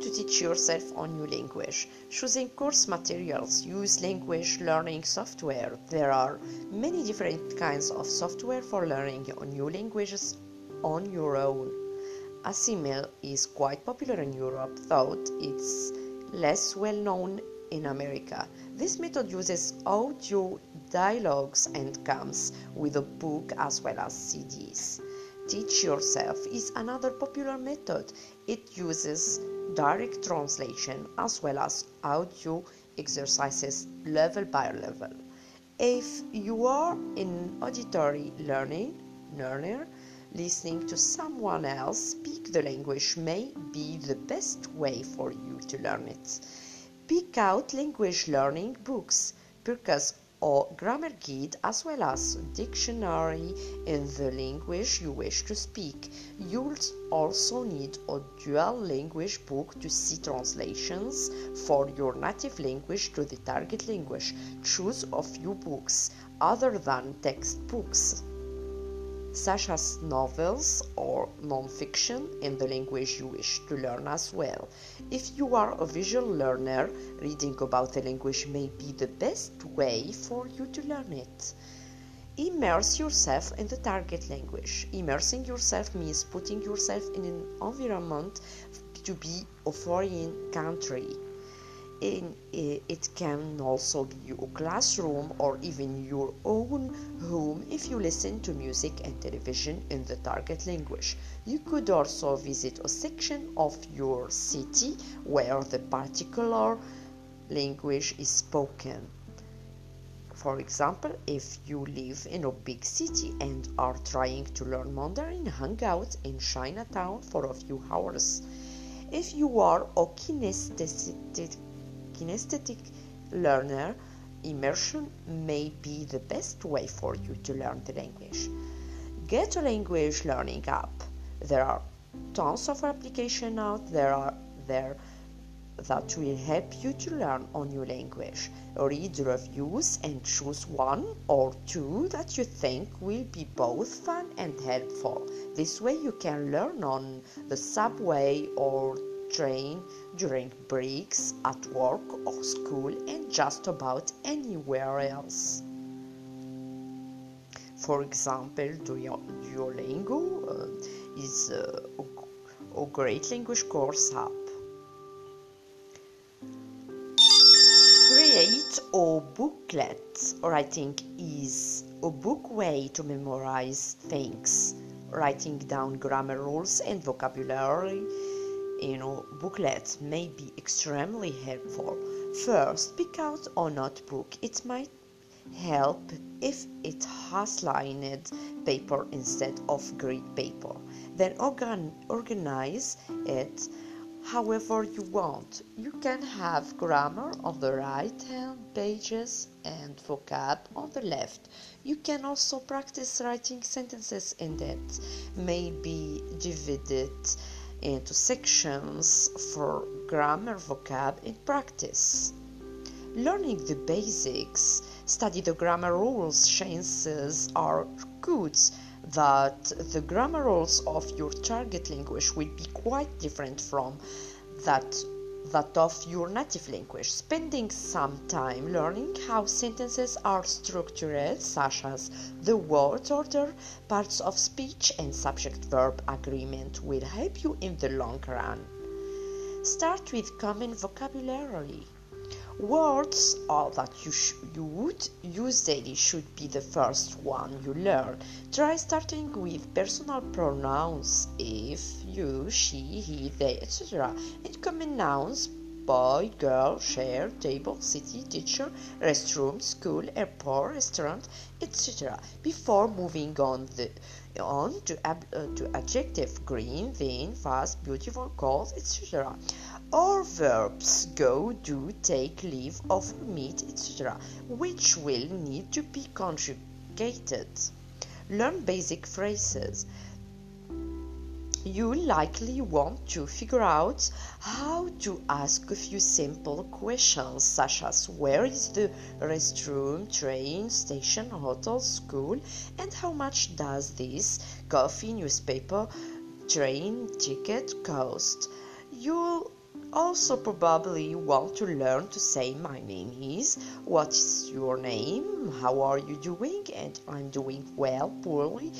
to teach yourself a new language. Choosing course materials, use language learning software. There are many different kinds of software for learning new languages on your own. Assimil is quite popular in Europe, though it's less well known in America. This method uses audio dialogues and comes with a book as well as CDs. Teach Yourself is another popular method. It uses direct translation as well as audio exercises level by level. If you are an auditory learning learner, listening to someone else speak the language may be the best way for you to learn it. Pick out language learning books because or grammar guide as well as dictionary in the language you wish to speak. You'll also need a dual language book to see translations for your native language to the target language. Choose a few books other than textbooks such as novels or non-fiction in the language you wish to learn as well. If you are a visual learner, reading about the language may be the best way for you to learn it. Immerse yourself in the target language. Immersing yourself means putting yourself in an environment to be a foreign country in, eh, it can also be your classroom or even your own home if you listen to music and television in the target language. You could also visit a section of your city where the particular language is spoken. For example, if you live in a big city and are trying to learn Mandarin, hang out in Chinatown for a few hours. If you are a kinesthetic kinesthetic learner, immersion may be the best way for you to learn the language. Get a language learning app. There are tons of applications out there are there that will help you to learn a new language. Read reviews and choose one or two that you think will be both fun and helpful. This way you can learn on the subway or train during breaks at work or school and just about anywhere else. For example, Duolingo uh, is uh, a great language course app. Create a booklet. Writing is a book way to memorize things. Writing down grammar rules and vocabulary you know, booklets may be extremely helpful. First, pick out a notebook. It might help if it has lined paper instead of grid paper. Then organ- organize it however you want. You can have grammar on the right hand pages and vocab on the left. You can also practice writing sentences in that may be divided into sections for grammar, vocab, and practice. Learning the basics, study the grammar rules, chances are good that the grammar rules of your target language will be quite different from that that of your native language, spending some time learning how sentences are structured, such as the word order, parts of speech, and subject verb agreement, will help you in the long run. Start with common vocabulary. Words all that you, sh- you would use daily should be the first one you learn. Try starting with personal pronouns if, you, she, he, they, etc. and common nouns boy, girl, chair, table, city, teacher, restroom, school, airport, restaurant, etc. before moving on the on to, uh, to adjective green, thin, fast, beautiful, cold, etc or verbs go, do, take, leave, offer, meet, etc., which will need to be conjugated. Learn basic phrases. You likely want to figure out how to ask a few simple questions such as where is the restroom, train, station, hotel, school, and how much does this coffee, newspaper, train ticket cost. You'll also probably want to learn to say my name is what is your name? How are you doing? And i'm doing well poorly.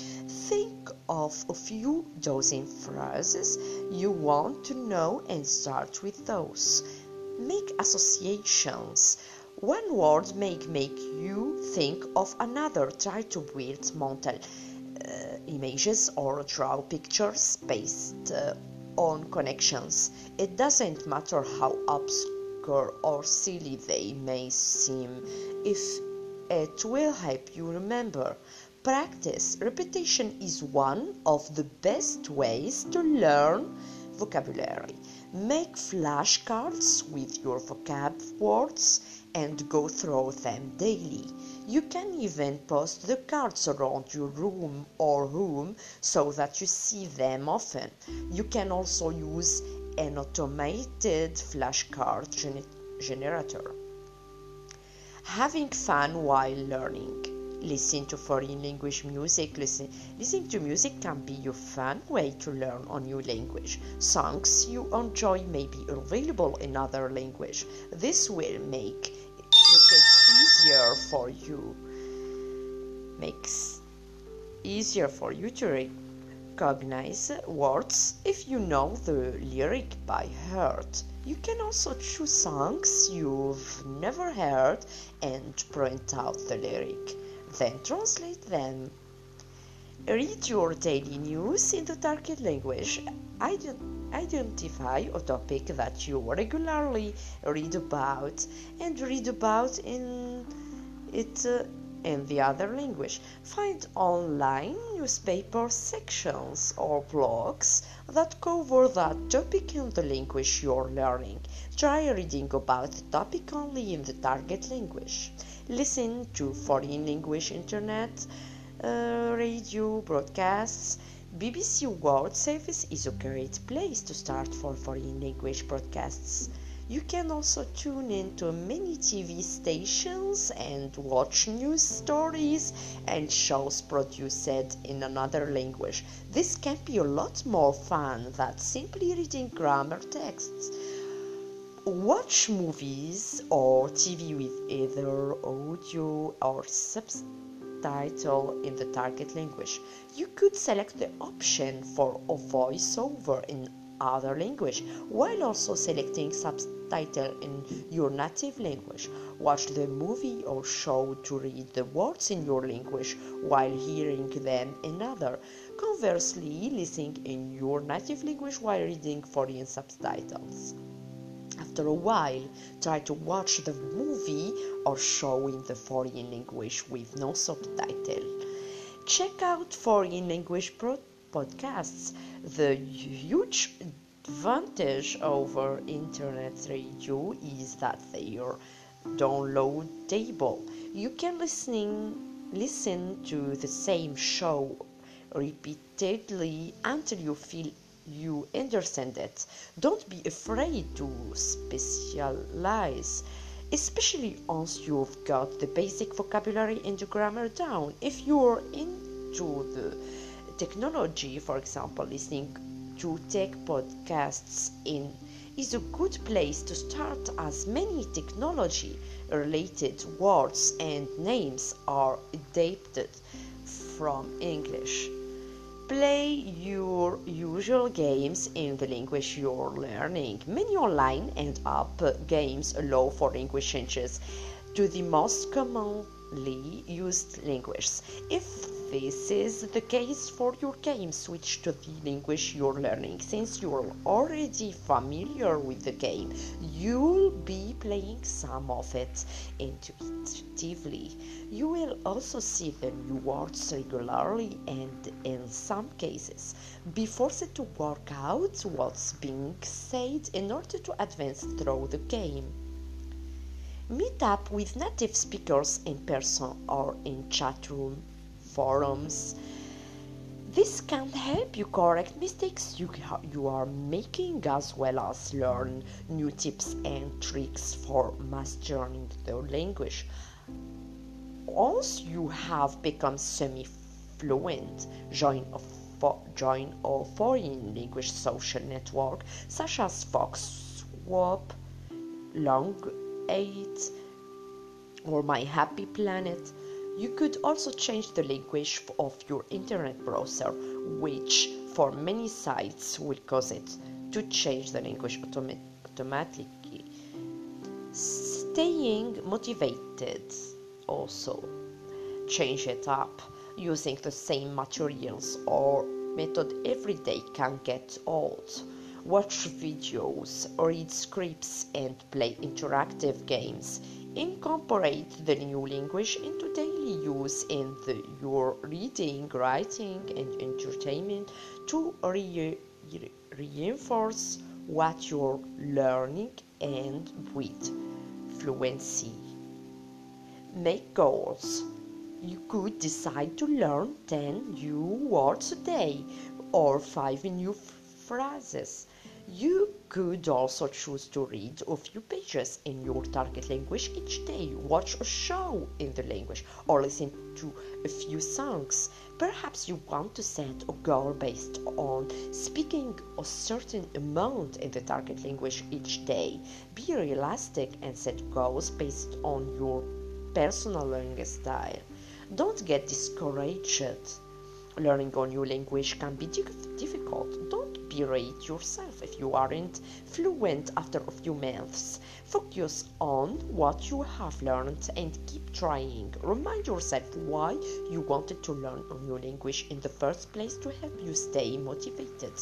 Think of a few dozen phrases you want to know and start with those. Make associations. One word may make you think of another. Try to build mental uh, images or draw pictures based uh, on connections. It doesn't matter how obscure or silly they may seem, if it will help you remember. Practice. Repetition is one of the best ways to learn vocabulary. Make flashcards with your vocab words and go through them daily. You can even post the cards around your room or home so that you see them often. You can also use an automated flashcard gen- generator. Having fun while learning. Listen to foreign language music. Listen, listening to music can be your fun way to learn a new language. Songs you enjoy may be available in other language. This will make make it easier for you. Makes easier for you to recognize words if you know the lyric by heart. You can also choose songs you've never heard and print out the lyric then translate them. Read your daily news in the target language identify a topic that you regularly read about and read about in it uh, in the other language. Find online newspaper sections or blogs that cover that topic in the language you're learning. Try reading about the topic only in the target language. Listen to foreign language internet, uh, radio broadcasts BBC World Service is a great place to start for foreign language broadcasts. You can also tune in to many TV stations and watch news stories and shows produced in another language. This can be a lot more fun than simply reading grammar texts. Watch movies or TV with either audio or subtitles title in the target language. You could select the option for a voiceover in other language while also selecting subtitle in your native language. Watch the movie or show to read the words in your language while hearing them in other. Conversely, listening in your native language while reading foreign subtitles. After a while, try to watch the movie or show in the foreign language with no subtitle. Check out foreign language podcasts. The huge advantage over internet radio is that they are downloadable. You can listen listen to the same show repeatedly until you feel you understand it. Don't be afraid to specialize, especially once you've got the basic vocabulary and the grammar down. If you're into the technology, for example, listening to tech podcasts in is a good place to start as many technology related words and names are adapted from English. Play your usual games in the language you're learning. Many online and app games allow for language changes to the most commonly used languages. If this is the case for your game, switch to the language you're learning. Since you're already familiar with the game, you'll be playing some of it intuitively. You will also see the new words regularly and, in some cases, be forced to work out what's being said in order to advance through the game. Meet up with native speakers in person or in chat room forums. This can help you correct mistakes you, you are making as well as learn new tips and tricks for mastering the language. Once you have become semi fluent, join a, fo- join a foreign language social network such as Fox WAP, Long 8, or My Happy Planet. You could also change the language of your internet browser, which for many sites will cause it to change the language automa- automatically. Staying motivated also. Change it up using the same materials or method every day can get old. Watch videos read scripts and play interactive games incorporate the new language into daily use in the, your reading writing and entertainment to re- re- reinforce what you're learning and with fluency make goals you could decide to learn 10 new words a day or 5 new phrases. You could also choose to read a few pages in your target language each day, watch a show in the language, or listen to a few songs. Perhaps you want to set a goal based on speaking a certain amount in the target language each day. Be realistic and set goals based on your personal learning style. Don't get discouraged. Learning a new language can be difficult. Don't berate yourself if you aren't fluent after a few months. Focus on what you have learned and keep trying. Remind yourself why you wanted to learn a new language in the first place to help you stay motivated.